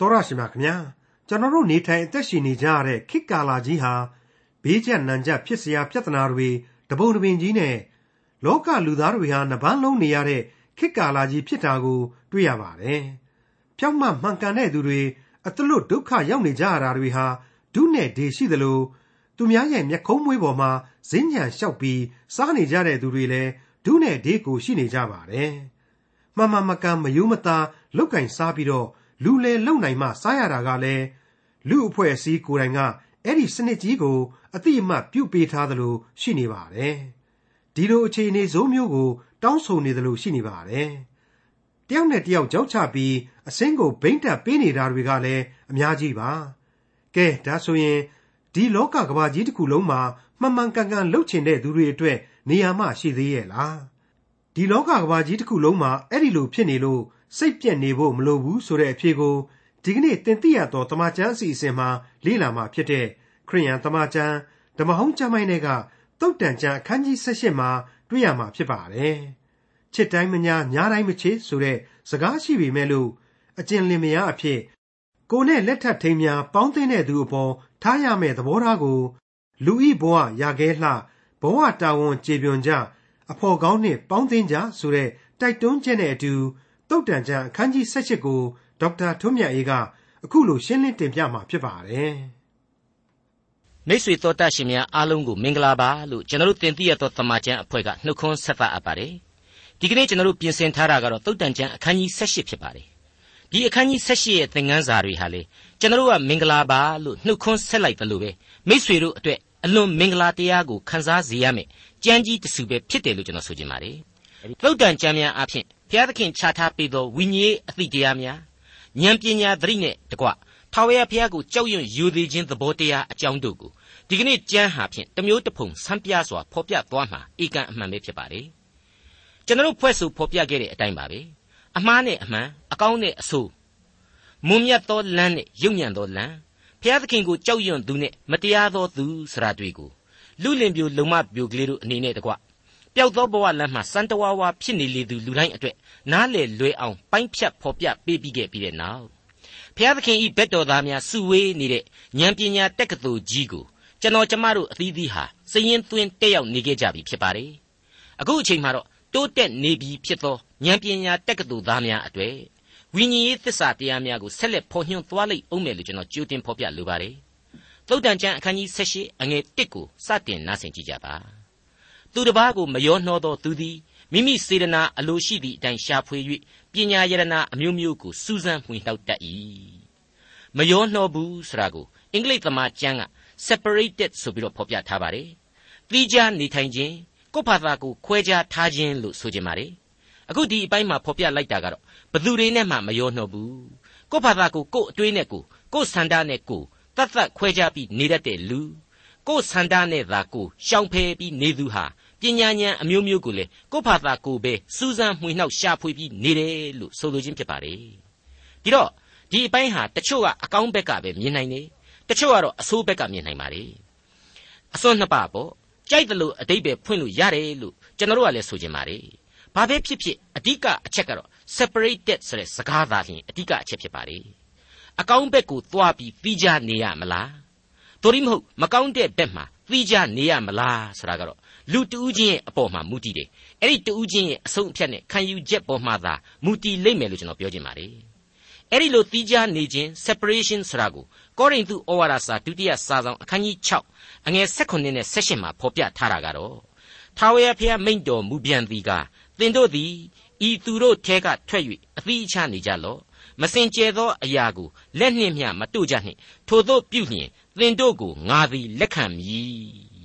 တော်ရရှိမြခင်ဗျာကျွန်တော်တို့နေထိုင်အသက်ရှင်နေကြရတဲ့ခေတ်ကာလကြီးဟာဘေးကျနံကျဖြစ်စရာပြဿနာတွေတပုံတပင်ကြီးနဲ့လောကလူသားတွေဟာနှပန်းလုံးနေရတဲ့ခေတ်ကာလကြီးဖြစ်တာကို တွေ့ရပါတယ်။ပြောက်မှမှန်ကန်တဲ့သူတွေအတလို့ဒုက္ခရောက်နေကြရတာတွေဟာဒုနဲ့ဒေရှိသလိုသူများရဲ့မျက်ခုံးမွေးပေါ်မှာဈဉ်ညံလျှောက်ပြီးစားနေကြတဲ့သူတွေလည်းဒုနဲ့ဒေကိုရှိနေကြပါတယ်။မှန်မှန်မကန်မယုံမသားလောက်ကင်စားပြီးတော့ လူလေလုံနိုင်မှစားရတာကလည်းလူအဖွဲ့အစည်းကိုယ်တိုင်ကအဲ့ဒီစနစ်ကြီးကိုအတိအမှတ်ပြုပေးထားသလိုရှိနေပါတယ်။ဒီလိုအခြေအနေဆိုးမျိုးကို တောင်းဆိုနေသလိုရှိနေပါတယ်။တယောက်နဲ့တယောက်ကြောက်ချပြီးအစင်းကိုဘိမ့်တက်ပေးနေတာတွေကလည်းအများကြီးပါ။ကဲဒါဆိုရင်ဒီလောကကဘာကြီးတစ်ခုလုံးမှာမှန်မှန်ကန်ကန်လှုပ်ချင်တဲ့သူတွေအတွက်နေရာမှရှိသေးရဲ့လား။ဒီလောကကဘာကြီးတစ်ခုလုံးမှာအဲ့ဒီလိုဖြစ်နေလို့ စိတ်ပြက်နေဖို့မလိုဘူးဆိုတဲ့အဖြေကိုဒီကနေ့သင်သိရသောတမန်ကျမ်းအစီအစဉ်မှာလေ့လာမှာဖြစ်တဲ့ခရိယန်တမန်ကျမ်းဓမ္မဟောင်းကျမ်းပိုင်းတွေကတုတ်တန်ကျမ်းအခန်းကြီး78မှာတွေ့ရမှာဖြစ်ပါတယ်။ချစ်တိုင်းမညာညာတိုင်းမချစ်ဆိုတဲ့စကားရှိပေမဲ့လို့အကျဉ်လင်မယားအဖြစ်ကိုနဲ့လက်ထပ်ထိန်များပေါင်းသိတဲ့သူအပေါ်ထားရမယ့်သဘောထားကိုလူဤဘဝရခဲလှဘဝတာဝန်ကျေပွန်ကြအဖို့ကောင်းနှင့်ပေါင်းသိကြဆိုတဲ့တိုက်တွန်းချက်နဲ့အတူ တုတ်တန်ကျမ်းအခန်းကြီး78ကိုဒေါက်တာထွန်းမြတ်အေးကအခုလိုရှင်းလင်းတင်ပြမှာဖြစ်ပါတယ်။မိတ်ဆွေတော်တတ်ရှင်များအားလုံးကိုမင်္ဂလာပါလို့ကျွန်တော်တို့တင်ပြရသောတမန်ကျမ်းအဖွဲ့ကနှုတ်ခွန်းဆက်သအပ်ပါတယ်။ဒီကနေ့ကျွန်တော်တို့ပြင်ဆင်ထားတာကတော့တုတ်တန်ကျမ်းအခန်းကြီး78ဖြစ်ပါတယ်။ဒီအခန်းကြီး78ရဲ့သင်ခန်းစာတွေဟာလေကျွန်တော်တို့ကမင်္ဂလာပါလို့နှုတ်ခွန်းဆက်လိုက်တယ်လို့ပဲမိတ်ဆွေတို့အတွက်အလွန်မင်္ဂလာတရားကိုခန်းစားစေရမယ်။ကြမ်းကြီးတစုပဲဖြစ်တယ်လို့ကျွန်တော်ဆိုချင်ပါတယ်။တုတ်တန်ကျမ်းများအဖြစ် ဘုရားသခင်ချထားပေးသောဝိညာဉ်အသည့်တရားများဉာဏ်ပညာသတိနဲ့တကွထာဝရဘုရားကိုကြောက်ရွံ့ယူသေးခြင်းသဘောတရားအကြောင်းတို့ကိုဒီကနေ့ကျမ်းဟာဖြင့်တမျိုးတစ်ဖုံဆန်းပြစွာဖော်ပြသွားမှာဧကန်အမှန်ပဲဖြစ်ပါတယ်ကျွန်တော်ဖွဲ့ဆိုဖော်ပြခဲ့တဲ့အတိုင်းပါပဲအမှားနဲ့အမှန်အကောင်းနဲ့အဆိုးမွန်မြတ်သောလမ်းနဲ့ယုံညံ့သောလမ်းဘုရားသခင်ကိုကြောက်ရွံ့သူနဲ့မတရားသောသူစရာတွေကိုလူလင်ပြိုလုံမပြိုကလေးတို့အနေနဲ့တကွပျော က်သောဘဝလမ်းမှာစံတဝါဝါဖြစ်နေလေသူလူတိုင်းအတွက်နားလေလွယ်အောင်ပိုင်းဖြတ်ဖော်ပြပေးပြီးခဲ့ပြီးတဲ့နောက်ဘုရားသခင်ဤဘက်တော်သားများစုဝေးနေတဲ့ဉာဏ်ပညာတက်ကတူကြီးကိုကျွန်တော်ကျမတို့အသီးသီးဟာစည်ရင်သွင်းတက်ရောက်နေခဲ့ကြပြီဖြစ်ပါတယ်အခုအချိန်မှာတော့တိုးတက်နေပြီဖြစ်သောဉာဏ်ပညာတက်ကတူသားများအတွေ့ဝိညာဉ်ရေးသစ္စာတရားများကိုဆက်လက်ဖော်ညွှန်းသွားလိမ့်အောင်မယ်လို့ကျွန်တော်ကြိုတင်ဖော်ပြလိုပါတယ်သုတ်တန်ကျမ်းအခန်းကြီး78အငယ်1ကိုစတင်နားဆင်ကြကြပါ သူတစ်ပါးကိုမယောနှောသောသူသည်မိမိစေတနာအလိုရှိသည့်အတိုင်းရှာဖွေ၍ပညာယရနာအမျိုးမျိုးကိုစူးစမ်းမှွေနှောက်တတ်၏မယောနှောဘူးဆိုတာကိုအင်္ဂလိပ်သမားကျမ်းက separated ဆိုပြီးတော့ဖော်ပြထားပါတယ်သီးခြားနေထိုင်ခြင်းကိုယ့်ဘာသာကိုခွဲခြားထားခြင်းလို့ဆိုခြင်းပါတယ်အခုဒီအပိုင်းမှာဖော်ပြလိုက်တာကတော့ဘသူတွေနဲ့မှမယောနှောဘူးကိုယ့်ဘာသာကိုကိုယ့်အတွေးနဲ့ကိုကိုယ့်ဆန္ဒနဲ့ကိုတတ်တတ်ခွဲခြားပြီးနေတတ်တဲ့လူ ကိုယ်ဆန္ဒနဲ့သာကိုရှောင်ဖယ်ပြီးနေသူဟာပညာဉာဏ်အမျိုးမျိုးကိုလေကိုယ့်ဘာသာကိုပဲစူးစမ်းမှွေနှောက်ရှာဖွေပြီးနေတယ်လို့ဆိုလိုခြင်းဖြစ်ပါတယ်ဒီတော့ဒီအပိုင်းဟာတချို့ကအကောင်းဘက်ကပဲမြင်နိုင်တယ်တချို့ကတော့အဆိုးဘက်ကမြင်နိုင်ပါတယ်အစွန်းနှစ်ပါပေါ့ကြိုက်တယ်လို့အတိတ်ပဲဖွင့်လို့ရတယ်လို့ကျွန်တော်တို့ကလည်းဆိုခြင်းပါတယ်ဘာပဲဖြစ်ဖြစ်အဓိကအချက်ကတော့ separated ဆိုတဲ့စကားသားလျှင်အဓိကအချက်ဖြစ်ပါတယ်အကောင်းဘက်ကိုသွားပြီးပြီးကြနေရမလား တို့ရိမဟုတ်မကောင်းတဲ့ဘက်မှာပြီးကြနေရမလားဆိုတာကတော့လူတူးချင်းရဲ့အပေါ်မှာမူတည်တယ်အဲ့ဒီတူးချင်းရဲ့အဆုံးအဖြတ်နဲ့ခံယူချက်ပေါ်မှာသာမူတည်လိမ့်မယ်လို့ကျွန်တော်ပြောချင်ပါတယ်အဲ့ဒီလိုတီးခြားနေခြင်း separation ဆိုတာကိုကောရိန္သုဩဝါဒစာဒုတိယစာဆောင်အခန်းကြီး6အငယ်16နဲ့18မှာဖော်ပြထားတာကတော့ထာဝရဘုရားမိန့်တော်မူပြန်သည်ကသင်တို့သည်ဤသူတို့ထဲကထွက်၍အသီးအချနေကြလော့မစင်ကြဲသောအရာကိုလက်နှင့်မျှမတို့ကြနှင့်ထိုတို့ပြုလျင် သင်တို့ကိုငါသည်လက်ခံမည်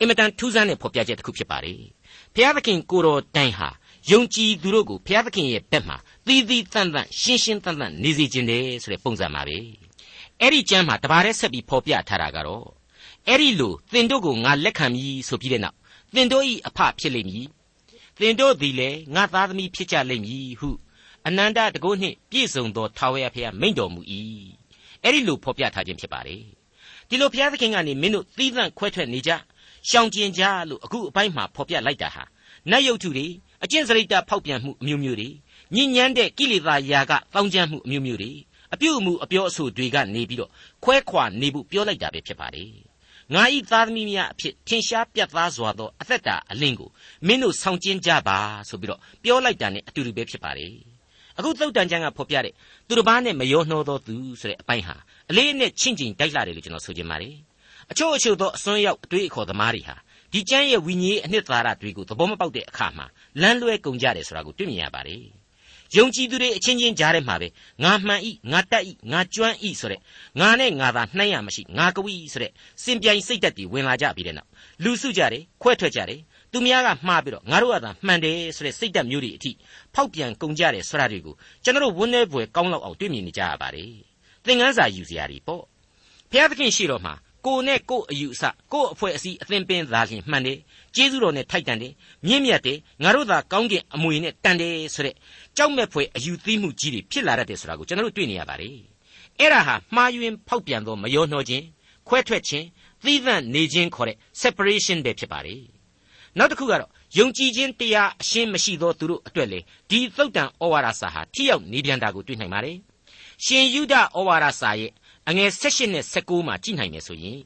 အင်မတန်ထူးဆန်းတဲ့ဖော်ပြချက်တစ်ခုဖြစ်ပါတယ်။ဘုရားသခင်ကိုတော်တိုင်ဟာယုံကြည်သူတို့ကိုဘုရားသခင်ရဲ့ဘက်မှာသီးသီးတန့်တန့်ရှင်းရှင်းတန့်တန့်နေစေခြင်းတယ်ဆိုတဲ့ပုံစံပါပဲ။အဲ့ဒီကျမ်းမှာတပါးတည်းဆက်ပြီးဖော်ပြထားတာကတော့အဲ့ဒီလိုသင်တို့ကိုငါလက်ခံမည်ဆိုပြီးတဲ့နောက်သင်တို့ဤအဖဖြစ်လိမ့်မည်။သင်တို့သည်လည်းငါသားသမီးဖြစ်ကြလိမ့်မည်ဟုအနန္တတကုနှင့်ပြည့်စုံသောထာဝရဘုရားမိန့်တော်မူ၏။အဲ့ဒီလိုဖော်ပြထားခြင်းဖြစ်ပါတယ်။ ဒီလိုဘုရားသခင်ကနေမင်းတို့သီးသန့်ခွဲထွက်နေကြ။ရှောင်ကျင်ကြလို့အခုအပိုင်းမှာဖော်ပြလိုက်တာဟာနတ်ယုတ်ထုတွေအကျင့်စရိတ်တဖောက်ပြန်မှုအမျိုးမျိုးတွေညဉ့်ညမ်းတဲ့ကိလေသာယာကတောင်းကျမ်းမှုအမျိုးမျိုးတွေအပြုအမူအပြောအဆိုတွေကနေပြီးတော့ခွဲခွာနေဖို့ပြောလိုက်တာပဲဖြစ်ပါတယ်ငါဤသားသမီးများအဖြစ်ထင်ရှားပြတ်သားစွာသောအသက်တာအလင်းကိုမင်းတို့ဆောင်ကျင်းကြပါဆိုပြီးတော့ပြောလိုက်တာ ਨੇ အတူတူပဲဖြစ်ပါတယ် အခုသုတ်တန်ကျမ်းကဖော်ပြတဲ့သူတစ်ပါးနဲ့မရောနှောသောသူဆိုတဲ့အပိုင်းဟာအလေးနဲ့ချင့်ချိန်တိုက်လာတယ်လို့ကျွန်တော်ဆိုချင်ပါတယ်အချို့အချို့သောအစွန်းရောက်အတွေးအခေါ်သမားတွေဟာဒီကျမ်းရဲ့ဝိညာဉ်အနှစ်သာရတွေကိုသဘောမပေါက်တဲ့အခါမှာလမ်းလွဲကုန်ကြတယ်ဆိုတာကိုတွေ့မြင်ရပါတယ်ယုံကြည်သူတွေအချင်းချင်းကြားထဲမှာပဲငါမှန်ဤငါတက်ဤငါကျွမ်းဤဆိုတဲ့ငါနဲ့ငါသာနှိုင်းရမရှိငါကဝိဆိုတဲ့စင်ပြိုင်စိတ်သက်တွေဝင်လာကြပြီတဲ့နောက်လူစုကြတယ်ခွဲထွက်ကြတယ် သူများကမှားပြီးတော့ငါတို့ကသာမှန်တယ်ဆိုတဲ့စိတ်သက်မျိုးတွေအထိဖောက်ပြန်ကုန်ကြတယ်ဆိုတာတွေကိုကျွန်တော်တို့ဝန်းနေပွဲကောင်းလောက်အောင်တွေ့မြင်နေကြရပါတယ်သင်ခန်းစာယူစရာတွေပေါ့ဖျားသခင်ရှိတော်မှာကိုနဲ့ကိုအယူအဆကိုအဖွဲ့အစည်းအသင်ပင်သာလျှင်မှန်တယ်ကျေးဇူးတော်နဲ့ထိုက်တန်တယ်မြင့်မြတ်တယ်ငါတို့သာကောင်းကင်အမွေနဲ့တန်တယ်ဆိုတဲ့ကြောက်မဲ့ဖွယ်အယူသီးမှုကြီးတွေဖြစ်လာတတ်တယ်ဆိုတာကိုကျွန်တော်တို့တွေ့နေရပါတယ်အဲ့ဒါဟာမှားယွင်းဖောက်ပြန်သောမယောနှောခြင်းခွဲထွက်ခြင်းသီးသန့်နေခြင်းခေါ်တဲ့ separation ပဲဖြစ်ပါတယ် နောက်တစ်ခုကတော့ယုံကြည်ခြင်းတရားအရှင်းမရှိသောသူတို့အတွက်လေဒီသုတ်တန်ဩဝါဒစာဟာထိရောက်နေပြန်တာကိုတွေ့နိုင်ပါတယ်ရှင်ယုဒဩဝါဒစာရဲ့အငယ်16နဲ့19မှာကြည့်နိုင်မယ်ဆိုရင်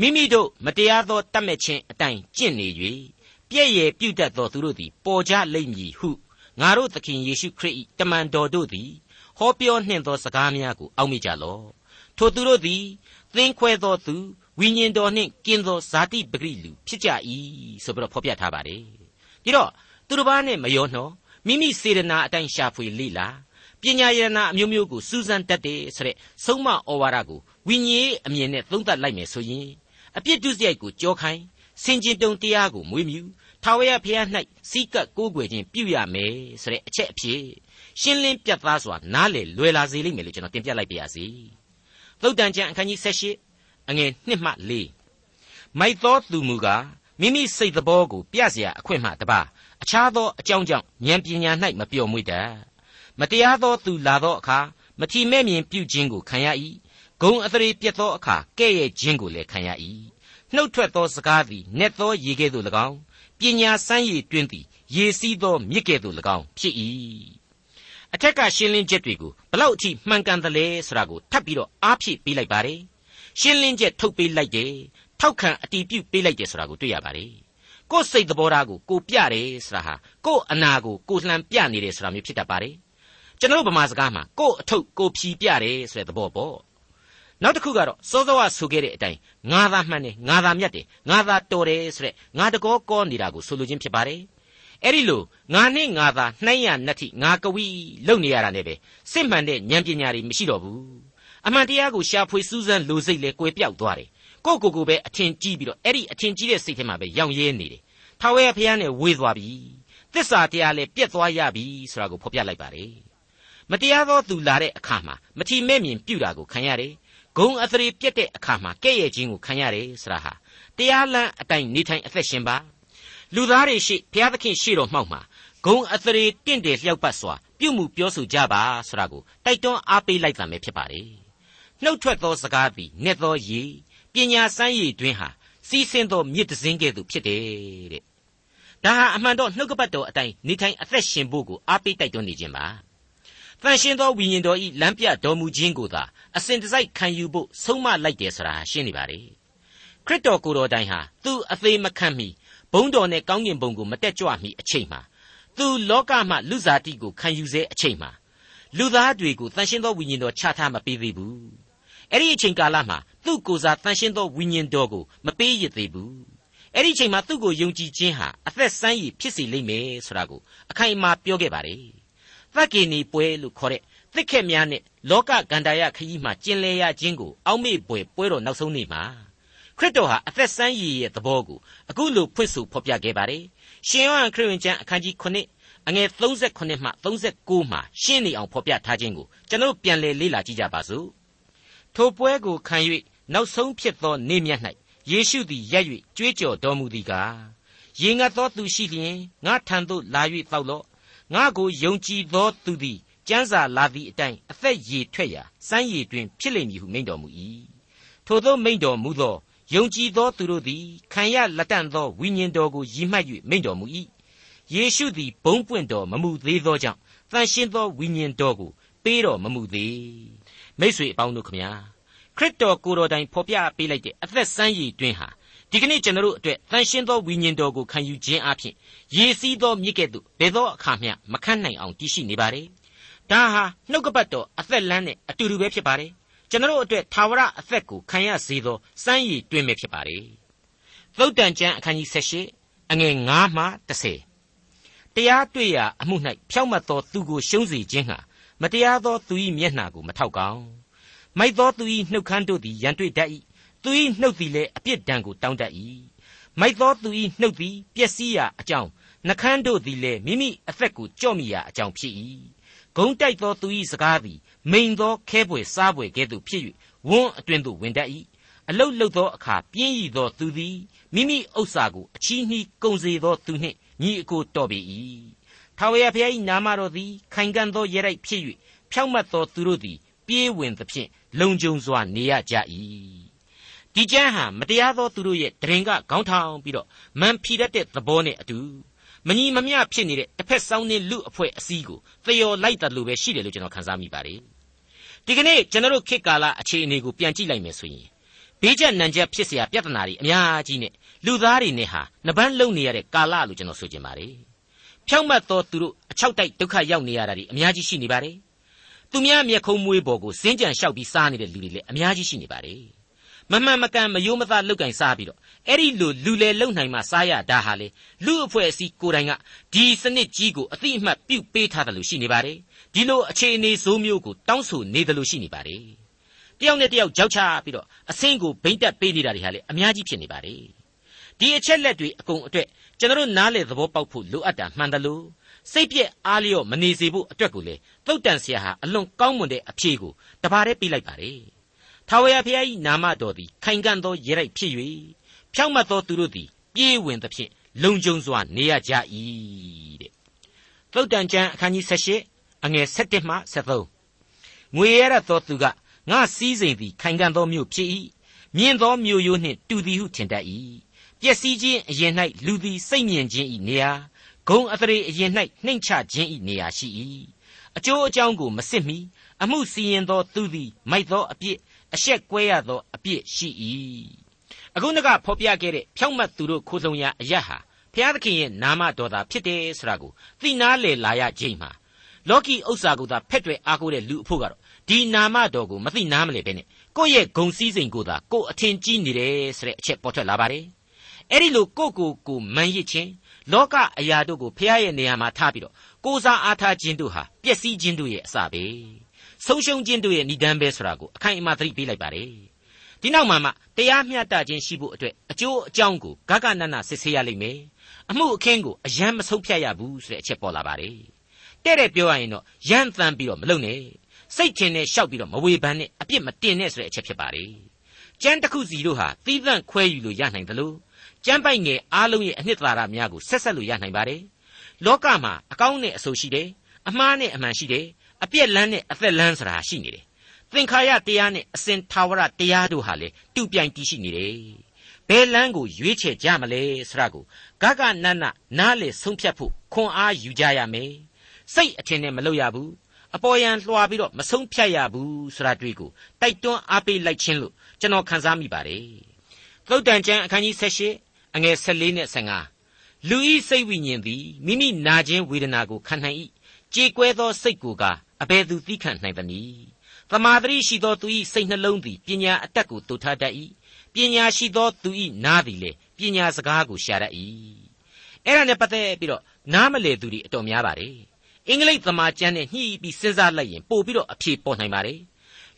မိမိတို့မတရားသောတတ်မဲ့ခြင်းအတိုင်းကျင့်နေ၍ပြည့်ရည်ပြုတ်တတ်သောသူတို့သည်ပေါ်ကြလိမ့်မည်ဟုငါတို့သခင်ယေရှုခရစ်၏တမန်တော်တို့သည်ဟောပြောနှင့်သောစကားများကိုအောက်မေ့ကြလော့ထိုသူတို့သည်သင်ခွဲသောသူ ဝိညာဉ်တော်နှင့်ကင်းသောဇာတိပဂိလူဖြစ်ကြ၏ဆိုပြီးတော့ဖော်ပြထားပါတယ်ပြီးတော့သူတစ်ပါးနဲ့မရောနှောမိမိစေတနာအတိုင်းရှာဖွေလေ့လာပညာရဏအမျိုးမျိုးကိုစူးစမ်းတတ်တယ်ဆိုတဲ့ဆုံးမဩဝါဒကိုဝိညာဉ်အမြင်နဲ့သုံးသပ်လိုက်မယ်ဆိုရင်အပြစ်ဒုစရိုက်ကိုကြောခိုင်းစင်ကျင်တုံတရားကိုမွေးမြူထာဝရဘုရား၌စီးကပ်ကိုးကွယ်ခြင်းပြုရမယ်ဆိုတဲ့အချက်အဖြစ်ရှင်းလင်းပြတ်သားစွာနားလေလွယ်လာစေလိမ့်မယ်လို့ကျွန်တော်တင်ပြလိုက်ပါရစေ။သုတ်တန်ကျမ်းအခန်းကြီး78 အငယ်1မှ4မိုက်သောသူမူကားမိမိစိတ်သဘောကိုပြเสียအခွင့်မှတပါအခြားသောအကြောင်းကြောင့်ဉာဏ်ပညာ၌မပျော်မွေ့တတ်မတရားသောသူလာသောအခါမထီမဲ့မြင်ပြုခြင်းကိုခံရ၏ဂုံအသရေပြတ်သောအခါကဲ့ရဲ့ခြင်းကိုလည်းခံရ၏နှုတ်ထွက်သောစကားသည်နက်သောရေကဲ့သို့၎င်းပညာစမ်းရည်တွင်သည်ရေစီးသောမြစ်ကဲ့သို့၎င်းဖြစ်၏အထက်ကရှင်းလင်းချက်တွေကိုဘလောက်အထိမှန်ကန်သလဲဆိုတာကိုထပ်ပြီးတော့အားဖြည့်ပေးလိုက်ပါတယ် ရှင်းလင်းချက်ထုတ်ပေးလိုက်တယ်ထောက်ခံအတီးပြုတ်ပေးလိုက်တယ်ဆိုတာကိုတွေ့ရပါတယ်ကိုယ်စိတ်သဘောထားကိုကိုပြတယ်ဆိုတာဟာကိုယ်အနာကိုကိုလှန်ပြနေတယ်ဆိုတာမျိုးဖြစ်တတ်ပါတယ်ကျွန်တော်ဗမာစကားမှာကိုယ်အထုပ်ကိုဖြီပြတယ်ဆိုတဲ့သဘောပေါ့နောက်တစ်ခုကတော့စောစောကဆိုခဲ့တဲ့အတိုင်းငါသာမှန်တယ်ငါသာမြတ်တယ်ငါသာတော်တယ်ဆိုတဲ့ငါတကောကောနေတာကိုဆိုလိုခြင်းဖြစ်ပါတယ်အဲ့ဒီလိုငါနဲ့ငါသာနှိုင်းရနှက်ထိငါကဝီလုံနေရတာနဲ့ပဲစစ်မှန်တဲ့ဉာဏ်ပညာတွေမရှိတော့ဘူး အမှန်တရားကိုရှာဖွေစူးစမ်းလိုစိတ်လေကွယ်ပြောက်သွားတယ်ကိုကိုကိုပဲအထင်ကြီးပြီးတော့အဲ့ဒီအထင်ကြီးတဲ့စိတ်ထဲမှာပဲရောင်ရဲနေတယ်ထာဝရဘုရားနဲ့ဝေးသွားပြီသစ္စာတရားလည်းပြက်သွားရပြီဆိုတာကိုဖော်ပြလိုက်ပါတယ်မတရားသောသူလာတဲ့အခါမှာမထီမဲ့မြင်ပြုတာကိုခံရတယ်ဂုံအသရေပြက်တဲ့အခါမှာကဲ့ရဲ့ခြင်းကိုခံရတယ်ဆိုတာဟာတရားလမ်းအတိုင်းနေထိုင်အသက်ရှင်ပါလူသားတွေရှိဘုရားသခင်ရှိတော်မှောက်မှာဂုံအသရေတင့်တယ်လျှောက်ပတ်စွာပြုမှုပြောဆိုကြပါဆိုတာကိုတိုက်တွန်းအားပေးလိုက်တာပဲဖြစ်ပါတယ် နှုတ်ထွက်သောစကားသည်နှက်သောရေပညာစမ်းရည်တွင်ဟာစီးဆင်းသောမြစ်တစင်းကဲ့သို့ဖြစ်တယ်တဲ့ဒါဟာအမှန်တော့နှုတ်ကပတ်တော်အတိုင်းနေထိုင်အသက်ရှင်ဖို့ကိုအားပေးတိုက်တွန်းနေခြင်းပါတန်ရှင်သောဝိညာဉ်တော်ဤလမ်းပြတော်မူခြင်းကိုသာအစဉ်တစိုက်ခံယူဖို့ဆုံးမလိုက်တယ်ဆိုတာရှင်းနေပါလေခရစ်တော်ကိုယ်တော်တိုင်ဟာသူအသေးမခံမီဘုံတော်နဲ့ကောင်းကင်ဘုံကိုမတက်ကြွမီအချိန်မှာသူလောကမှလူစားတိကိုခံယူစေအချိန်မှာလူသားတွေကိုတန်ရှင်းသောဝိညာဉ်တော်ချထားမပေးသေးဘူး အဲ့ဒီအချိန်ကာလမှာသူ့ကိုယ်စားတန်ရှင်းသောဝိညာဉ်တော်ကိုမပေးရသေးဘူးအဲ့ဒီအချိန်မှာသူ့ကိုယုံကြည်ခြင်းဟာအသက်ဆန်းရည်ဖြစ်စေလိမ့်မယ်ဆိုတာကိုအခိုင်အမာပြောခဲ့ပါတယ်သက္ကေနီပွဲလို့ခေါ်တဲ့သစ်ခက်များနဲ့လောကကန္တာရခရီးမှာကျင်လည်ရခြင်းကိုအောက်မေ့ပွဲပွဲတော်နောက်ဆုံးနေ့မှာခရစ်တော်ဟာအသက်ဆန်းရည်ရဲ့သဘောကိုအခုလိုဖွင့်ဆိုဖော်ပြခဲ့ပါတယ်ရှင်ယောဟန်ခရစ်ဝင်ကျမ်းအခန်းကြီး9အငယ်38မှ39မှာရှင်းနေအောင်ဖော်ပြထားခြင်းကိုကျွန်တော်ပြန်လည်လေ့လာကြည့်ကြပါစို့ ထိုပွဲကိုခံ၍နောက်ဆုံးဖြစ်သောနေ့မြတ်၌ယေရှုသည်ရက်၍ကြွေးကြော်တော်မူသည်ကားရေငတ်သောသူရှိလျင်ငါထံသို့လာ၍တောက်လော့ငါကိုယုံကြည်သောသူသည်ကျမ်းစာလာသည့်အတိုင်းအသက်ရည်ထွက်ရာစမ်းရည်တွင်ဖြစ်လိမ့်မည်ဟုမိန့်တော်မူ၏ထိုသောမိန့်တော်မူသောယုံကြည်သောသူတို့သည်ခံရလက်တန့်သောဝိညာဉ်တော်ကိုရည်မှတ်၍မိန့်တော်မူ၏ယေရှုသည်ဘုံပွင့်တော်မမူသေးသောကြောင့်တန်ရှင်းသောဝိညာဉ်တော်ကိုပေးတော်မမူသေး မိษွေအပေါင်းတို့ခမညာခရစ်တော်ကိုယ်တော်တိုင်ဖော်ပြပေးလိုက်တဲ့အသက်ဆန်းရည်တွင်ဟာဒီကနေ့ကျွန်တော်တို့အတွက်တန်ရှင်းသောဝိညာဉ်တော်ကိုခံယူခြင်းအပြင်ရေစီးသောမြစ်ကဲ့သို့ဘယ်သောအခါမျှမခန့်နိုင်အောင်တည်ရှိနေပါတယ်ဒါဟာနှုတ်ကပတ်တော်အသက်လန်းနဲ့အတူတူပဲဖြစ်ပါတယ်ကျွန်တော်တို့အတွက်သာဝရအသက်ကိုခံရစေသောစမ်းရည်တွင်ပဲဖြစ်ပါတယ်သုတ်တန်ကျမ်းအခန်းကြီး78အငယ်9မှ10တရားတွေ့ရာအမှု၌ဖြောက်မတ်သောသူကိုရှုံးစေခြင်းဟာ မတရားသောသူ၏မျက်နှာကိုမထောက်ကောင်းမိုက်သောသူ၏နှုတ်ခမ်းတို့သည်ရန်တွေ့တတ်၏သူ၏နှုတ်သည်လည်းအပြစ်ဒဏ်ကိုတောင်းတတ်၏မိုက်သောသူ၏နှုတ်သည်ပျက်စီးရာအကြောင်းနှခမ်းတို့သည်လည်းမိမိအသက်ကိုကြော့မိရာအကြောင်းဖြစ်၏ဂုံတိုက်သောသူ၏စကားသည်မိန်သောခဲပွေစားပွေကဲ့သို့ဖြစ်၍ဝန်းအတွင်သို့ဝင်တတ်၏အလုတ်လုတ်သောအခါပြင်းရည်သောသူသည်မိမိဥစ္စာကိုအချီးနှီးကုန်စေသောသူနှင့်ညီအကိုတော်ပေ၏ ထာဝရဘုရား၏နာမတော်သည်ခိုင်ခံ့သောရဲတိုက်ဖြစ်၍ဖြောင့်မတ်သောသူတို့သည်ပြေးဝင်သဖြင့်လုံခြုံစွာနေရကြ၏ဒီကျမ်းဟာမတရားသောသူတို့ရဲ့တရင်ကခေါင်းထောင်ပြီးတော့မန်ဖြီတတ်တဲ့သဘောနဲ့အတူမညီမမျှဖြစ်နေတဲ့တစ်ဖက်စောင်းနေလူအဖွဲ့အစည်းကိုသယော်လိုက်တယ်လို့ပဲရှိတယ်လို့ကျွန်တော်ခန်းစားမိပါတယ်ဒီကနေ့ကျွန်တော်ခေတ်ကာလအခြေအနေကိုပြန်ကြည့်လိုက်မယ်ဆိုရင်ဘေးကျနံကျက်ဖြစ်เสียပြဿနာတွေအများကြီးနဲ့လူသားတွေနဲ့ဟာနှပန်းလုံနေရတဲ့ကာလလို့ကျွန်တော်ဆိုချင်ပါတယ် ဖြောက်မတ်သောသူတို့အချောက်တိုက်ဒုက္ခရောက်နေရတာတွေအများကြီးရှိနေပါတယ်သူများမျက်ခုံးမွေးပေါ်ကိုစင်းကြံလျှောက်ပြီးစားနေတဲ့လူတွေလည်းအများကြီးရှိနေပါတယ်မမှန်မကန်မယိုးမသားလောက်ကင်စားပြီးတော့အဲ့ဒီလိုလူလေလုံနိုင်မှစားရတာဟာလေလူအဖွဲ့အစည်းကိုယ်တိုင်ကဒီစနစ်ကြီးကိုအတိအမှတ်ပြုတ်ပေးထားတယ်လို့ရှိနေပါတယ်ဒီလိုအခြေအနေဆိုးမျိုးကိုတောင်းဆိုနေတယ်လို့ရှိနေပါတယ်တယောက်နဲ့တယောက်ကြောက်ချပြီးတော့အဆင့်ကိုဗိမ့်တက်ပေးနေတာတွေဟာလေအများကြီးဖြစ်နေပါတယ်ဒီအချက်လက်တွေအကုန်အတွက် ကျွန်တော်နားလေသဘောပေါက်ဖို့လိုအပ်တာမှန်တယ်လို့စိတ်ပြက်အားလျော့မနေစေဖို့အတွက်ကိုလေသုတ်တန်ဆရာဟာအလွန်ကောင်းမွန်တဲ့အဖြေကိုတပါးတည်းပေးလိုက်ပါတယ်ထာဝရဘုရား၏နာမတော်သည်ခိုင်ခံ့သောရေရိုက်ဖြစ်၍ဖြောင့်မတ်သောသူတို့သည်ပြေးဝင်သဖြင့်လုံခြုံစွာနေရကြ၏တဲ့သုတ်တန်ကျမ်းအခန်းကြီး78အငယ်7မှ73ငွေရရသောသူကငါစည်းစိမ်သည်ခိုင်ခံ့သောမြို့ဖြစ်၏မြင့်သောမြို့ရိုးနှင့်တူသည်ဟုထင်တတ်၏ ပျက်စီးခြင်းအရင်၌လူသည်စိတ်မြင်ခြင်း၏နေရာဂုံအသရေအရင်၌နှိမ့်ချခြင်း၏နေရာရှိ၏အကျိုးအကြောင်းကိုမစစ်မီအမှုစီရင်သောသူသည်မိုက်သောအပြစ်အရှက်ကွဲရသောအပြစ်ရှိ၏အခုနကဖော်ပြခဲ့တဲ့ဖြောင့်မတ်သူတို့ခိုးဆောင်ရာအရဟာဘုရားသခင်ရဲ့နာမတော်သာဖြစ်တယ်ဆိုတာကိုသိနာလေလာရခြင်းမှာလောကီဥစ္စာကိုသာဖက်တွယ်အားကိုးတဲ့လူအဖို့ကတော့ဒီနာမတော်ကိုမသိနားမလဲပဲနဲ့ကိုယ့်ရဲ့ဂုံစည်းစိမ်ကိုသာကိုယ်အထင်ကြီးနေတယ်ဆိုတဲ့အချက်ပေါ်ထွက်လာပါတယ် အဲ့ဒီလိုကိုယ့်ကိုယ်ကိုမန်ရစ်ခြင်းလောကအရာတို့ကိုဖះရဲ့နေရာမှာထားပြီးတော့ကိုးစားအားထားခြင်းတို့ဟာပျက်စီးခြင်းတို့ရဲ့အစပဲဆုံးရှုံးခြင်းတို့ရဲ့ဏ္ဍန်ပဲဆိုတာကိုအခိုင်အမာသတိပေးလိုက်ပါတယ်ဒီနောက်မှာမှတရားမျှတခြင်းရှိဖို့အတွက်အကျိုးအကြောင်းကိုဂဂနနစစ်ဆေးရလိမ့်မယ်အမှုအခင်းကိုအယံမဆုံးဖြတ်ရဘူးဆိုတဲ့အချက်ပေါ်လာပါတယ်တဲ့တဲ့ပြောရရင်တော့ရမ်းသမ်းပြီးတော့မလုပ်နဲ့စိတ်ထင်နဲ့ရှောက်ပြီးတော့မဝေဖန်နဲ့အပြစ်မတင်နဲ့ဆိုတဲ့အချက်ဖြစ်ပါတယ်ကျမ်းတစ်ခုစီတို့ဟာသီးသန့်ခွဲယူလို့ရနိုင်တယ်လို့ ကျမ်းပိုက်ငယ်အားလုံးရဲ့အနှစ်သာရများကိုဆက်ဆက်လို့ရနိုင်ပါတယ်လောကမှာအကောင်းနဲ့အဆိုးရှိတယ်အမှားနဲ့အမှန်ရှိတယ်အပြက်လန်းနဲ့အသက်လန်းဆိုတာရှိနေတယ်သင်္ခါရတရားနဲ့အစဉ်သာဝရတရားတို့ဟာလေတူပြိုင်တည်ရှိနေတယ်ဘယ်လန်းကိုရွေးချယ်ကြမလဲဆိုတာကိုဂဂနနနားလေဆုံးဖြတ်ဖို့ခွန်အားယူကြရမယ်စိတ်အထင်နဲ့မလုပ်ရဘူးအပေါ်ယံလွှာပြီးတော့မဆုံးဖြတ်ရဘူးဆိုတာတွေ့ကိုတိုက်တွန်းအားပေးလိုက်ခြင်းလို့ကျွန်တော်ခန်းစားမိပါတယ်သုတ်တန်ကျမ်းအခန်းကြီး78 အငယ်14နဲ့15လူဤစိတ်ဝိညာဉ်သည်မိမိနာခြင်းဝေဒနာကိုခံနိုင်၏ကြေကွဲသောစိတ်ကိုကအဘယ်သူသိခံနိုင်သနည်းသမာဓိရှိသောသူ၏စိတ်နှလုံးသည်ပညာအတတ်ကိုတူထားတတ်၏ပညာရှိသောသူ၏နားသည်လေပညာစကားကိုရှာတတ်၏အဲ့ဒါနဲ့ပတ်သက်ပြီးတော့နားမလေသူတွေအတော်များပါတယ်အင်္ဂလိပ်သမာကျမ်းနဲ့ညှိပြီးစဉ်းစားလိုက်ရင်ပို့ပြီးတော့အဖြေပေါ်နိုင်ပါတယ်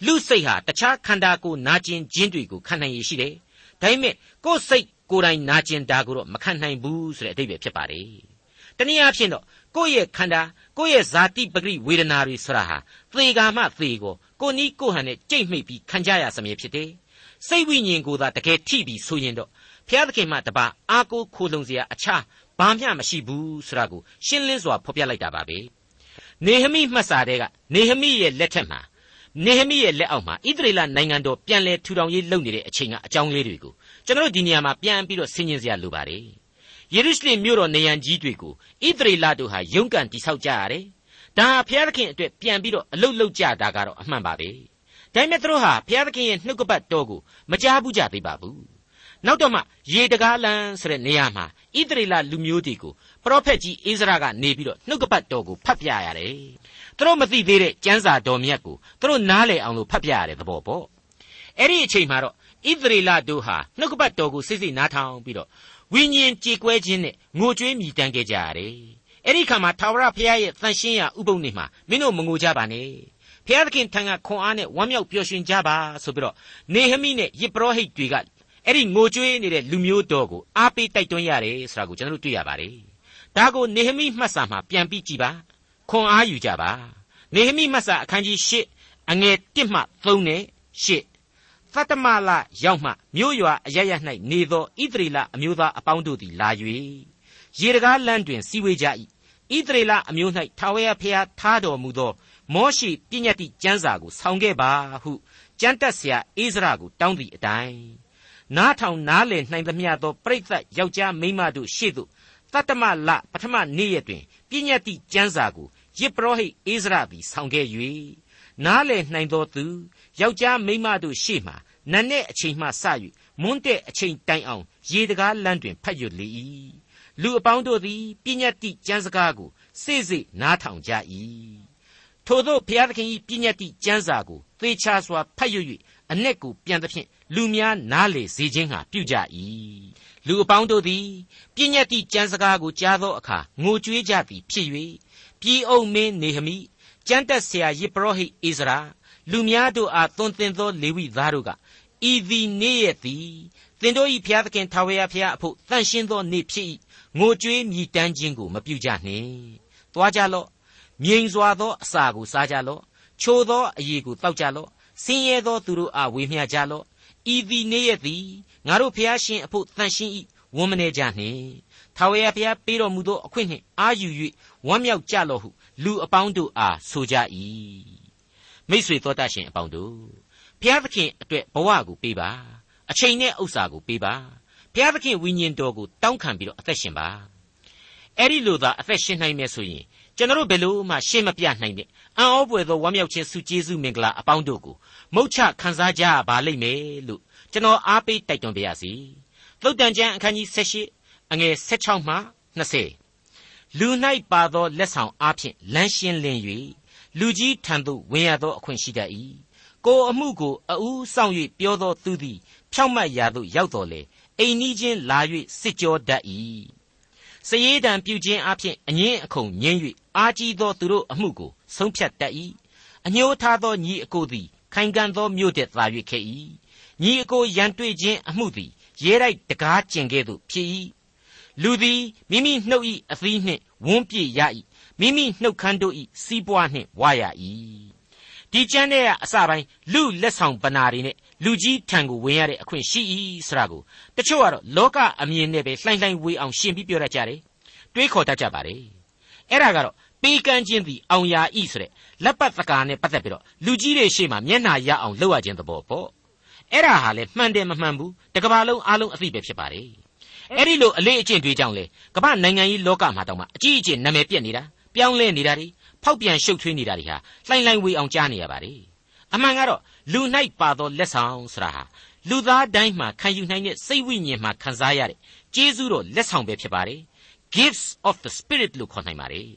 လူစိတ်ဟာတခြားခန္ဓာကိုယ်နာကျင်ခြင်းတွေကိုခံနိုင်ရရှိတယ်ဒါပေမဲ့ကိုယ်စိတ် ကိုယ်တိုင်နာကျင်တာကိုတော့မခံနိုင်ဘူးဆိုတဲ့အဓိပ္ပာယ်ဖြစ်ပါတယ်တနည်းအားဖြင့်တော့ကိုယ့်ရဲ့ခန္ဓာကိုယ့်ရဲ့ဇာတိပဂရိဝေဒနာတွေဆိုတာဟာသေကာမှသေကိုကိုနီးကိုဟန်နဲ့ကြိတ်မိတ်ပြီးခံကြရစမြဲဖြစ်တယ်စိတ်ဝိညာဉ်ကိုသာတကယ်ထိပြီးဆိုရင်တော့ဘုရားသခင်မှတပါအာကိုခိုလုံစရာအခြားဘာမျှမရှိဘူးဆိုတာကိုရှင်းလင်းစွာဖော်ပြလိုက်တာပါပဲနေဟမိမှတ်စာတဲ့ကနေဟမိရဲ့လက်ထက်မှာနေဟမိရဲ့လက်အောက်မှာဣသရေလနိုင်ငံတော်ပြန်လည်ထူထောင်ရေးလုပ်နေတဲ့အချိန်ကအကြောင်းလေးတွေကို ကျွန်တော်တို့ဒီနေရာမှာပြန်ပြီးတော့ဆင်ခြင်စရာလိုပါတယ်ယေရုရှလင်မြို့တော်နေရန်ကြီးတွေကိုဣသရေလတို့ဟာရုန်းကန်တိဆောက်ကြရတယ်ဒါဟာဘုရားသခင်အတွက်ပြန်ပြီးတော့အလုတ်လုတ်ကြတာကတော့အမှန်ပါပဲဒဒါပေမဲ့သူတို့ဟာဘုရားသခင်ရဲ့နှုတ်ကပတ်တော်ကိုမကြားဘူးကြသေးပါဘူးနောက်တော့မှရေတကားလန်းဆိုတဲ့နေရာမှာဣသရေလလူမျိုးတွေကိုပရောဖက်ကြီးအိဇရာကနေပြီးတော့နှုတ်ကပတ်တော်ကိုဖတ်ပြရတယ်သူတို့မသိသေးတဲ့ကျမ်းစာတော်မြတ်ကိုသူတို့နားလည်အောင်လို့ဖတ်ပြရတဲ့သဘောပေါ့အဲ့ဒီအချိန်မှာတော့ ဣသရေလတို့ဟာနှုတ်ကပတ်တော်ကိုစိတ်စိတ်နားထောင်ပြီးတော့ဝိညာဉ်ကြေကွဲခြင်းနဲ့ငိုကြွေးမြည်တမ်းခဲ့ကြရတယ်အဲ့ဒီခါမှာထာဝရဘုရားရဲ့တန်ရှင်းရာဥပုံနေမှာမင်းတို့မငိုကြပါနဲ့ဖျားသခင်ထံကခွန်အားနဲ့ဝမ်းမြောက်ပျော်ရွှင်ကြပါဆိုပြီးတော့နေဟမိနဲ့ယေပရောဟိတ်တွေကအဲ့ဒီငိုကြွေးနေတဲ့လူမျိုးတော်ကိုအားပေးတိုက်တွန်းရတယ်ဆိုတာကိုကျွန်တော်တို့တွေ့ရပါတယ်။ဒါကိုနေဟမိမှတ်စာမှာပြန်ပြီးကြည်ပါခွန်အားယူကြပါနေဟမိမှတ်စာအခန်းကြီး၈အငယ်၁မှ3နဲ့၈ သတ္တမလရောက်မှမြို့ရွာအရရ၌နေသောဣသရေလအမျိုးသားအပေါင်းတို့သည်လာ၍ရေတကားလမ်းတွင်စီဝေးကြ၏ဣသရေလအမျိုး၌ထာဝရဘုရားထားတော်မူသော မောရှိပညတ်တိကျမ်းစာကိုဆောင်ခဲ့ပါဟုကျမ်းတက်ဆရာအိဇရကိုတောင်းသည့်အတိုင်းနားထောင်နားလည်နိုင်သမျှသောပြိဿယောက်ျားမိန်းမတို့ရှေ့သို့တတ္တမလပထမနေ့ရက်တွင်ပညတ်တိကျမ်းစာကိုယေပရောဟိတ်အိဇရသည်ဆောင်ခဲ့၍နားလည်နိုင်သောသူ ယောက်ျားမိန်းမတို့ရှေ့မှနတ်နဲ့အချိန်မှစ၍မွန်းတဲ့အချိန်တိုင်အောင်ရေတကားလမ်းတွင်ဖတ်ရွတ်လေ၏လူအပေါင်းတို့သည်ပညတ်တိကျမ်းစကားကိုစိစိနားထောင်ကြ၏ထို့သောဘုရားသခင်၏ပြည့်ညတ်တိကျမ်းစာကိုသေချာစွာဖတ်ရွ၍အ내ကိုပြန်သဖြင့်လူများနားလေစေခြင်းဟာပြုကြ၏လူအပေါင်းတို့သည်ပြည့်ညတ်တိကျမ်းစကားကိုကြားသောအခါငိုကြွေးကြသည်ဖြစ်၍ပြည်အုပ်မင်းနေဟမိကျမ်းတက်ဆရာယေပရောဟိတ်ဣဇရာ လူများတို့အားသွန်သင်သောလေဝိသားတို့ကဤသည်နေ့ရက်သည်သင်တို့၏ဘုရားသခင်ထာဝရဘုရားအဖို့တန်ရှင်းသောနေ့ဖြစ်၏ငိုကြွေးမြည်တမ်းခြင်းကိုမပြုကြနှင့်သွားကြလော့မြိန်စွာသောအစာကိုစားကြလော့ချိုသောအရည်ကိုတောက်ကြလော့ဆင်းရဲသောသူတို့အားဝေမျှကြလော့ဤသည်နေ့ရက်သည်ငါတို့ဖျားရှင်အဖို့တန်ရှင်း၏ဝမ်းမနေကြနှင့်ထာဝရဘုရားပေးတော်မူသောအခွင့်နှင့်အာယူ၍ဝမ်းမြောက်ကြလော့ဟုလူအပေါင်းတို့အားဆိုကြ၏ မိษွေတော်တတ်ရှင်အပေါင်းတို့ဘုရားသခင်အတွက်ဘဝကိုပေးပါအချိန်နဲ့ဥစ္စာကိုပေးပါဘုရားသခင်ဝိညာဉ်တော်ကိုတောင်းခံပြီးတော့အသက်ရှင်ပါအဲ့ဒီလိုသာအသက်ရှင်နိုင်မယ်ဆိုရင်ကျွန်တော်တို့ဘယ်လို့မှရှင်းမပြနိုင်တဲ့အံ့ဩပွေသောဝမ်းမြောက်ခြင်းစုကျေးဇူးမင်္ဂလာအပေါင်းတို့ကိုမုတ်ချခံစားကြပါလိမ့်မယ်လို့ကျွန်တော်အားပေးတိုက်တွန်းပါရစေသုတ်တန်ကျမ်းအခန်းကြီး78အငယ်16မှ20လူ၌ပါသောလက်ဆောင်အားဖြင့်လမ်းရှင်းလင်း၍ လူကြီးထံသို့ဝင်ရသောအခွင့်ရှိတတ်၏ကိုအမှုကိုအူးဆောင်၍ပြောသောသူသည် ဖြောင့်မတ်ရာသို့ရောက်တော်လေအိမ်နီးချင်းလာ၍စစ်ကြောတတ်၏စည်ရည်တံပြုခြင်းအပြင်အငင်းအခုံငင်း၍အာကြီးသောသူတို့အမှုကိုဆုံးဖြတ်တတ်၏အညှိုးထားသောညီအကိုသည် ခိုင်ခံ့သောမြို့တဲ့သာ၍ခဲ့၏ညီအကိုရန်တွေ့ခြင်းအမှုသည်ရဲတိုက်တကားကျင်ကဲ့သို့ဖြစ်၏လူသည်မိမိနှုတ်၏အသီးနှင့်ဝန်းပြည့်ရ၏ မိမိနှုတ်ခမ်းတို့၏စီးပွားနှင့်ဝါရ၏ဒီကျမ်းထဲကအစပိုင်းလူလက်ဆောင်ပနာတွေနဲ့လူကြီးထံကိုဝင်ရတဲ့အခွင့်ရှိ၏ဆိုတာကိုတချို့ကတော့လောကအမြင်နဲ့ပဲလှိုင်းလှိုင်းဝေးအောင်ရှင်းပြီးပြောတတ်ကြတယ်တွေးခေါ်တတ်ကြပါတယ်အဲ့ဒါကတော့ပေးကမ်းခြင်းသည်အောင်ရာဤဆိုတဲ့လက်ပတ်သကာနဲ့ပတ်သက်ပြီးတော့လူကြီးတွေရှေ့မှာမျက်နှာရအောင်လုပ်ရခြင်းသဘောပေါ့အဲ့ဒါဟာလေမှန်တယ်မမှန်ဘူးတကဘာလုံးအားလုံးအသိပဲဖြစ်ပါတယ်အဲ့ဒီလိုအလေးအကျင့်တွေကြောင့်လေကမ္ဘာနိုင်ငံကြီးလောကမှာတောင်မှအကြီးအကျယ်နာမည်ပြက်နေတာ ပြောင်းလဲနေတာတွေဖောက်ပြန်ရှုပ်ထွေးနေတာတွေဟာလှိုင်းလှိုင်းဝေးအောင်ကြားနေရပါတယ်အမှန်ကတော့လူ၌ပါသောလက်ဆောင်ဆိုတာဟာလူသားတိုင်းမှာခံယူနိုင်တဲ့စိတ်ဝိညာဉ်မှာခံစားရတဲ့ကျေးဇူးတော်လက်ဆောင်ပဲဖြစ်ပါတယ် gifts of the spirit လို့ခေါ်နိုင်ပါတယ်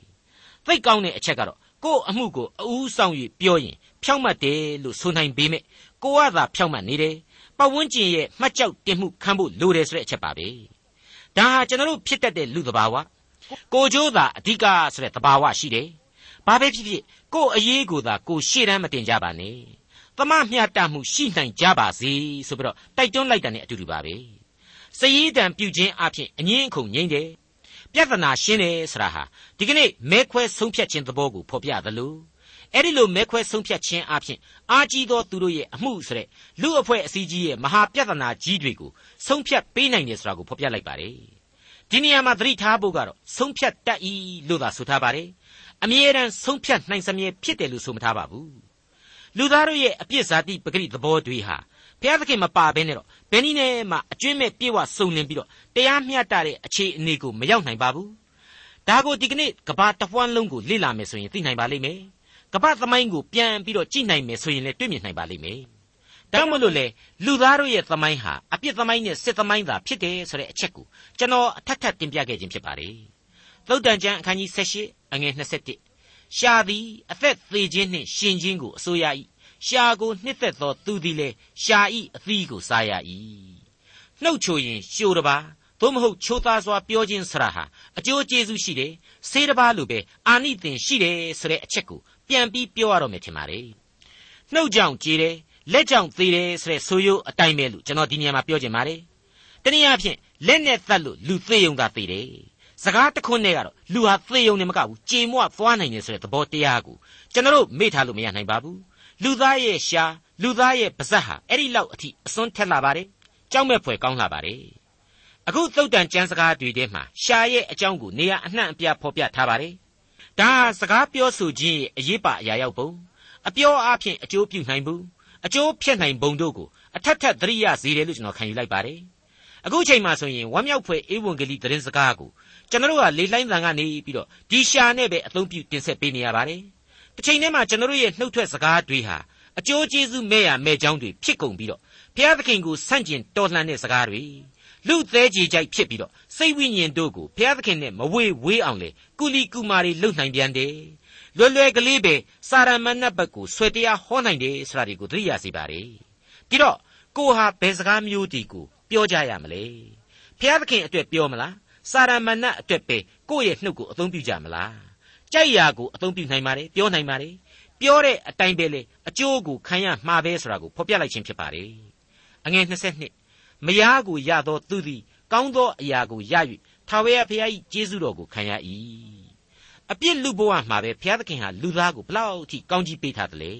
သိကောင်းတဲ့အချက်ကတော့ကိုယ့်အမှုကိုအဦးဆောင်၍ပြောရင်ဖြောင့်မတ်တယ်လို့ဆိုနိုင်ပေမဲ့ကိုကသာဖြောင့်မတ်နေတယ်ပတ်ဝန်းကျင်ရဲ့မှတ်ကြောက်တင်မှုခံဖို့လိုတယ်ဆိုတဲ့အချက်ပါပဲဒါဟာကျွန်တော်တို့ဖြစ်တတ်တဲ့လူသဘာဝ ကိုကြိုးသာအဓိကဆိုတဲ့သဘာဝရှိတယ်ဘာပဲဖြစ်ဖြစ်ကို့အရေးကိုသာကိုရှေ့တန်းမတင်ကြပါနဲ့သမမျှတမှုရှိနိုင်ကြပါစေဆိုပြီးတော့တိုက်တွန်းလိုက်တာ ਨੇ အတူတူပါပဲစည်ရည်တံပြုခြင်းအပြင်အငင်းအခုန်ငိမ့်တယ်ပြဿနာရှင်းတယ်ဆိုတာဟာဒီကနေ့မဲခွဲဆုံးဖြတ်ခြင်းသဘောကိုဖော်ပြသလိုအဲ့ဒီလိုမဲခွဲဆုံးဖြတ်ခြင်းအပြင်အာကြီးသောသူတို့ရဲ့အမှုဆိုတဲ့လူအဖွဲ့အစည်းကြီးရဲ့မဟာပြဿနာကြီးတွေကိုဆုံးဖြတ်ပေးနိုင်တယ်ဆိုတာကိုဖော်ပြလိုက်ပါတယ် ဒီနေရာမှာသတိထားဖို့ကတော့ဆုံးဖြတ်တတ်၏လို့သာဆိုထားပါတယ်အမြဲတမ်းဆုံးဖြတ်နိုင်စမြဲဖြစ်တယ်လို့ဆိုမထားပါဘူးလူသားတို့ရဲ့အပြစ်ဇာတိပဂရိသဘောတွေဟာဘုရားသခင်မပါဘဲနဲ့တော့ဘယ်နည်းနဲ့မှအကျွင့်မဲ့ပြေဝစုံလင်ပြီးတော့တရားမျှတတဲ့အခြေအနေကိုမရောက်နိုင်ပါဘူးဒါကိုဒီကနေ့ကဘာတပွားလုံးကိုလေ့လာမယ်ဆိုရင်သိနိုင်ပါလိမ့်မယ်ကပ္ပသမိုင်းကိုပြန်ပြီးတော့ကြည့်နိုင်မယ်ဆိုရင်လည်းတွေ့မြင်နိုင်ပါလိမ့်မယ်။ ဒါမှမဟုတ်လေလူသားတို့ရဲ့သမိုင်းဟာအပြစ်သမိုင်းနဲ့စစ်သမိုင်းသာဖြစ်တယ်ဆိုတဲ့အချက်ကိုကျွန်တော်အထက်ထပ်တင်ပြခဲ့ခြင်းဖြစ်ပါတယ်။သုတ်တန်ကျမ်းအခန်းကြီး78အငယ်21ရှာသည်အသက်သေးခြင်းနှင့်ရှင်ခြင်းကိုအစိုးရ၏ရှာကိုနှစ်သက်သောသူသည်လည်းရှာ၏အသီးကိုစားရ၏နှုတ်ချိုရင်ရှိုးတပါသို့မဟုတ်ချိုးသားစွာပြောခြင်းဆရာဟာအကျိုးကျေးဇူးရှိတယ်ဆေးတပါလိုပဲအာနိသင်ရှိတယ်ဆိုတဲ့အချက်ကိုပြန်ပြီးပြောရတော့မယ်ထင်ပါတယ်နှုတ်ကြောင့်ကြေးတယ် လက်ကြောင့်သေးတယ်ဆိုတဲ့ဆိုရိုးအတိုင်းပဲလို့ကျွန်တော်ဒီနေရာမှာပြောချင်ပါတယ်တနည်းအားဖြင့်လက်နဲ့သတ်လို့လူသေးုံသာသေးတယ်စကားတခွန်းနဲ့ကတော့လူဟာသေုံနဲ့မကဘူးကြေမွသွားနိုင်တယ်ဆိုတဲ့သဘောတရားကိုကျွန်တော်တို့မေ့ထားလို့မရနိုင်ပါဘူးလူသားရဲ့ရှားလူသားရဲ့ပါဇက်ဟာအဲ့ဒီလောက်အထိအစွန်းထက်လာပါတယ်ကြောက်မဲ့ဖွယ်ကောင်းလာပါတယ်အခုသုတ်တန်ကျမ်းစကားတွေထဲမှာရှာရဲ့အကြောင်းကိုနေရာအနှံ့အပြားဖော်ပြထားပါတယ်ဒါစကားပြောဆိုခြင်းရဲ့အရေးပါအရာရောက်ပုံအပြောအားဖြင့်အကျိုးပြုနိုင်ဘူး အကျိုးဖြစ်နိုင်ပုံတို့ကိုအထက်ထက်သတိရစေတယ်လို့ကျွန်တော်ခံယူလိုက်ပါတယ်အခုချိန်မှာဆိုရင်ဝမ်းမြောက်ဖွယ်ဧဝံဂေလိသတင်းစကားကိုကျွန်တော်တို့ကလေလိုင်းတန်ကနေပြီးတော့ဒီရှာနဲ့ပဲအသုံးပြုတင်ဆက်ပေးနေရပါတယ်တစ်ချိန်တည်းမှာကျွန်တော်တို့ရဲ့နှုတ်ထွက်စကားတွေဟာအကျိုးကျေးဇူးမဲ့ရမဲ့ကြောင်းတွေဖြစ်ကုန်ပြီးတော့ဘုရားသခင်ကိုဆန့်ကျင်တော်လှန်တဲ့စကားတွေလူသေးကြီးကြိုက်ဖြစ်ပြီးတော့စိတ်ဝိညာဉ်တို့ကိုဘုရားသခင်နဲ့မဝေဝေးအောင်လေကုလီကုမာတွေလှုပ်နိုင်ပြန်တယ် လွယ်လွယ်ကလေးပဲစာရမဏတ်ဘက်ကိုဆွေတရားဟောနိုင်တယ်ဆိုတာဒီကိုသတိရစေပါ रे ပြီးတော့ကိုဟာဘယ်စကားမျိုးဒီကိုပြောကြရမလဲဘုရားသခင်အတွက်ပြောမလားစာရမဏတ်အတွက်ပဲကိုယ့်ရဲ့နှုတ်ကိုအသုံးပြုကြမလားကြိုက်ရာကိုအသုံးပြုနိုင်ပါတယ်ပြောနိုင်ပါတယ်ပြောတဲ့အတိုင်းပဲလေအကျိုးကိုခံရမှာပဲဆိုတာကိုဖော်ပြလိုက်ခြင်းဖြစ်ပါတယ်အငယ်22မယားကိုရသောသူသည်ကောင်းသောအရာကိုရ၍ထာဝရဘုရား၏ကျေးဇူးတော်ကိုခံရ၏ အပြစ်လူဘဝမှာပဲဘုရားသခင်ဟာလူသားကိုဘလောက်ထိကောင်းကြီးပေးထားတယ်လေ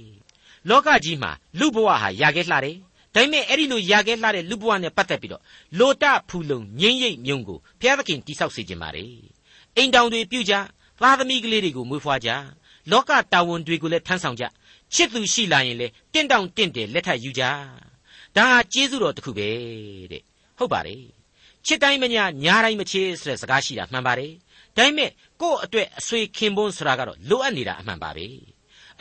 လောကကြီးမှာလူဘဝဟာရခဲ့လှတယ်ဒါပေမဲ့အဲ့ဒီလိုရာခဲလှတဲ့လူဘဝနဲ့ပတ်သက်ပြီးတော့လိုတဖူလုံငိမ့်ရိပ်မြုံကိုဘုရားသခင်တိဆောက်စေခြင်းပါလေအိမ်တောင်တွေပြုကြသားသမီးကလေးတွေကိုမွေးဖွားကြလောကတာဝန်တွေကိုလည်းထမ်းဆောင်ကြချစ်သူရှိလာရင်လေတင့်တောင့်တင့်တယ်လက်ထပ်ယူကြဒါဟာကျေးဇူးတော်တစ်ခုပဲတဲ့ဟုတ်ပါတယ် ချစ်တိုင်းမညာညာတိုင်းမချစ်ဆိုတဲ့စကားရှိတာမှန်ပါတယ်ဒါပေမဲ့ကိုယ့်အတွက်အဆွေခင်ပွန်းဆိုတာကတော့လိုအပ်နေတာအမှန်ပါပဲ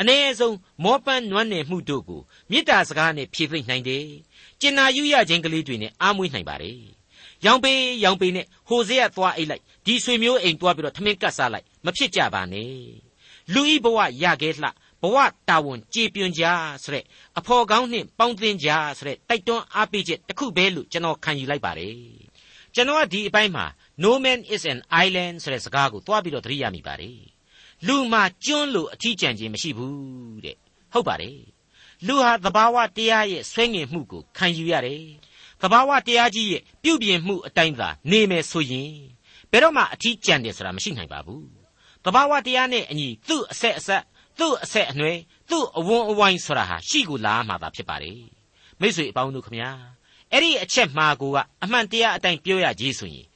အ ਨੇ ဆုံးမောပန်းနွမ်းနယ်မှုတို့ကိုမေတ္တာစကားနဲ့ဖြည့်သိမ့်နိုင်တယ်။ကျင်နာယူရခြင်းကလေးတွေနဲ့အားမွေးနိုင်ပါတယ်။ရောင်ပေရောင်ပေနဲ့ဟိုစေရသွားအိတ်လိုက်ဒီဆွေမျိုးအိမ်သွားပြီးတော့ထမင်းကတ်စားလိုက်မဖြစ်ကြပါနဲ့။လူဤဘဝရခဲ့လှဘဝတာဝန်ကြေပြွန်ကြဆိုတဲ့အဖော်ကောင်းနှင့်ပေါင်းသင်းကြဆိုတဲ့တိုက်တွန်းအားပေးချက်တစ်ခုပဲလို့ကျွန်တော်ခံယူလိုက်ပါတယ်။ ကျွန်တော်ကဒီအပိုင်းမှာ no man is an island ဆိုတဲ့စကားကိုသွားပြီးတော့သတိရမိပါတယ်။လူမှာကျွန်းလို့အထီးကျန်ခြင်းမရှိဘူးတဲ့ဟုတ်ပါတယ်လူဟာသဘာဝတရားရဲ့ဆွဲငင်မှုကိုခံယူရတယ်သဘာဝတရားကြီးရဲ့ပြုပြင်မှုအတိုင်းသာနေမယ်ဆိုရင်ဘယ်တော့မှအထီးကျန်တယ်ဆိုတာမရှိနိုင်ပါဘူးသဘာဝတရားနဲ့အညီသူ့အဆက်အဆက်သူ့အဆက်အနွယ်သူ့အဝန်းအဝိုင်းဆိုတာဟာရှိကိုလာမှသာဖြစ်ပါတယ်မိတ်ဆွေအပေါင်းတို့ခမညာ အဲ့ဒီအချက်မှာကိုကအမှန်တရားအတိုင်းပြောရကြီးဆိုရင်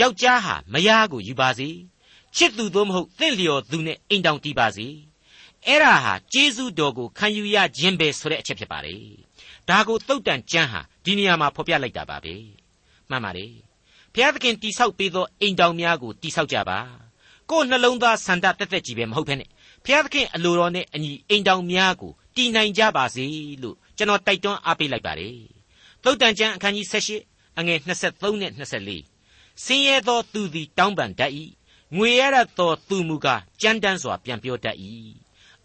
ယောက်ျားဟာမယားကိုယူပါစေချစ်သူသို့မဟုတ်သင့်လျော်သူနဲ့အိမ်တောင်တည်ပါစေအဲ့ဒါဟာကျေးဇူးတော်ကိုခံယူရခြင်းပဲဆိုတဲ့အချက်ဖြစ်ပါလေဒါကိုသုတ်တန်ကျမ်းဟာဒီနေရာမှာဖော်ပြလိုက်တာပါပဲမှန်ပါလေဘုရားသခင်တိဆောက်ပေးသောအိမ်တောင်များကိုတိဆောက်ကြပါကိုယ်နှလုံးသားဆန္ဒတက်တက်ကြီးပဲမဟုတ်ဘဲနဲ့ဘုရားသခင်အလိုတော်နဲ့အညီအိမ်တောင်များကိုတည်နိုင်ကြပါစေလို့ကျွန်တော်တိုက်တွန်းအားပေးလိုက်ပါတယ် သုတ်တန်ကျမ်းအခန်းကြီး78အငယ်23နဲ့24ဆင်းရဲသောသူသည်တောင်းပန်တတ်၏ငွေရသောသူမူကားကြမ်းတမ်းစွာပြန်ပြောတတ်၏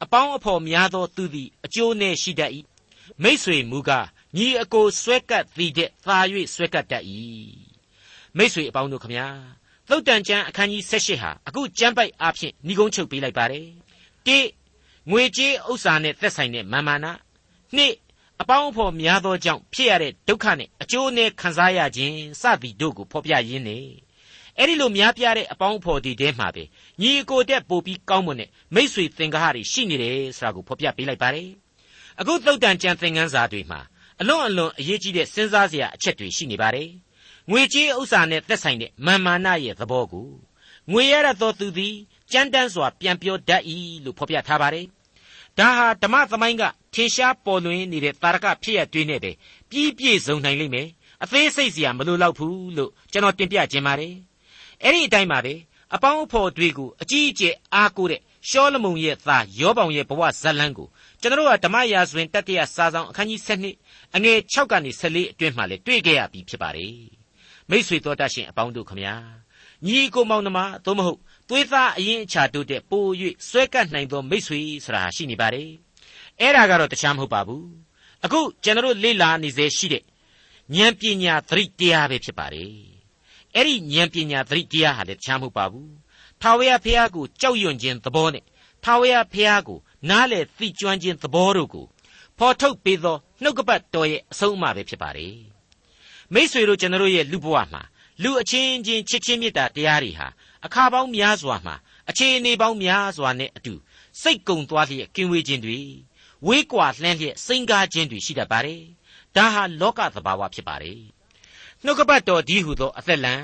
အပေါင်းအဖော်များသောသူသည်အကျိုးနှင့်ရှိတတ်၏မိษွေမူကားညီအကိုဆွဲကပ်သည်တဲ့သာ၍ဆွဲကပ်တတ်၏မိษွေအပေါင်းတို့ခမညာသုတ်တန်ကျမ်းအခန်းကြီး78ဟာအခုကျမ်းပိုက်အားဖြင့်ဏိကုံးချုပ်ပေးလိုက်ပါတယ်တိငွေကြေးဥစ္စာနဲ့သက်ဆိုင်တဲ့မာမာနနှစ် အပေါင်းအဖော်များသောကြောင့်ဖြစ်ရတဲ့ဒုက္ခနဲ့အကျိုးနဲ့ခံစားရခြင်းစသည်တို့ကိုဖော်ပြရင်းနေအဲ့ဒီလိုများပြားတဲ့အပေါင်းအဖော်တွေထဲမှာပဲညီအကိုတက်ပို့ပြီးကောင်းမွန်တဲ့မိษွေသင်္ကားတွေရှိနေတယ်ဆိုတာကိုဖော်ပြပေးလိုက်ပါတယ်အခုသုတ်တန်ကြံသင်ခန်းစာတွေမှာအလွန်အလွန်အရေးကြီးတဲ့စဉ်းစားစရာအချက်တွေရှိနေပါတယ်ငွေကြေးဥစ္စာနဲ့သက်ဆိုင်တဲ့မာမာနရဲ့သဘောကိုငွေရရသောသူသည်ကြမ်းတမ်းစွာပြန်ပြောတတ်၏လို့ဖော်ပြထားပါတယ် ဒါဟာဓမ္မသမိုင်းကထင်ရှားပေါ်လွင်နေတဲ့တာရကဖြစ်ရတွေးနဲ့ပဲပြီးပြည့်စုံနိုင်လိမ့်မယ်အသေးစိတ်စရာမလိုတော့ဘူးလို့ကျွန်တော်တင်ပြခြင်းပါတယ်အဲ့ဒီအတိုင်းပါပဲအပေါင်းအဖော်တွေကိုအကြီးအကျယ်အားကိုးတဲ့ရှောလမုန်ရဲ့သားယောဘောင်ရဲ့ဘဝဇတ်လန်းကိုကျွန်တော်တို့ကဓမ္မရာဇဝင်တတိယစာဆောင်အခန်းကြီး7အငယ်6ကနေ14အတွင်းမှာလည်းတွေ့ခဲ့ရပြီဖြစ်ပါတယ်မိษွေတော်တတ်ရှင်အပေါင်းတို့ခမညာညီကိုမောင်နှမသို့မဟုတ် သွေးသားအရင်အခြာတို့တဲ့ပို၍ဆွဲကပ်နိုင်သောမိษွေဆိုတာရှိနေပါတယ်အဲ့ဒါကတော့တခြားမဟုတ်ပါဘူးအခုကျွန်တော်တို့လေ့လာနေစေရှိတဲ့ဉာဏ်ပညာသတိတရားပဲဖြစ်ပါတယ်အဲ့ဒီဉာဏ်ပညာသတိတရားဟာလည်းတခြားမဟုတ်ပါဘူးထာဝရဘုရားကိုကြောက်ရွံ့ခြင်းသဘောနဲ့ထာဝရဘုရားကိုနားလေသိကျွမ်းခြင်းသဘောတို့ကိုဖော်ထုတ်ပေးသောနှုတ်ကပတ်တော်ရဲ့အဆုံးအမပဲဖြစ်ပါတယ်မိษွေတို့ကျွန်တော်တို့ရဲ့လူဘဝမှာလူအချင်းချင်းချစ်ချင်းမေတ္တာတရားတွေဟာ အခါပေါင်းများစွာမှာအခြေအနေပေါင်းများစွာနဲ့အတူစိတ်ကုံသွားလျက်ကင်းဝေးခြင်းတွေဝေးကွာလှမ်းလျက်စိန်ကားခြင်းတွေရှိတတ်ပါတယ်ဒါဟာလောကသဘာဝဖြစ်ပါတယ်နှုတ်ကပတ်တော်ဒီဟုသောအသက်လံ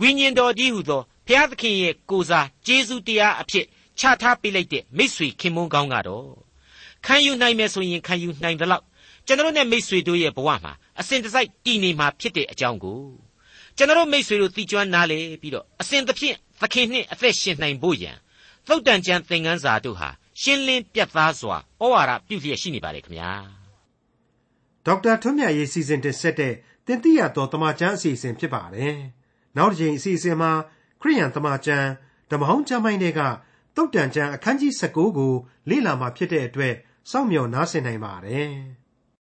ဝိညာဉ်တော်ဒီဟုသောဘုရားသခင်ရဲ့ကိုးစားကျေးဇူးတရားအဖြစ်ချထားပေးလိုက်တဲ့မိษွေခင်မွန်းကောင်းကတော့ခံယူနိုင်မယ်ဆိုရင်ခံယူနိုင်သလောက်ကျွန်တော်နဲ့မိษွေတို့ရဲ့ဘဝမှာအစဉ်တစိုက်တည်နေမှာဖြစ်တဲ့အကြောင်းကို ကျွန်တော်မိษွေတို့သိကျွမ်းနားလေပြီးတော့အစဉ်သဖြင့်သခင်နှင့်အသက်ရှင်နိုင်ဖို့ရန်သုတ်တန်ကျမ်းသင်ခန်းစာတို့ဟာရှင်းလင်းပြတ်သားစွာဩဝါဒပြုလျက်ရှိနေပါတယ်ခင်ဗျာဒေါက်တာထွန်းမြတ်ရေးစီစဉ်တင်ဆက်တဲ့တင်ပြရတော်တမချန်းအစီအစဉ်ဖြစ်ပါတယ်နောက်တစ်ချိန်အစီအစဉ်မှာခရိယန်တမချန်းဓမ္မဟောင်းကျမ်းပိုင်းတွေကတုတ်တန်ကျမ်းအခန်းကြီး19ကိုလေ့လာမှာဖြစ်တဲ့အတွက်စောင့်မျှော်နားဆင်နိုင်ပါတယ်။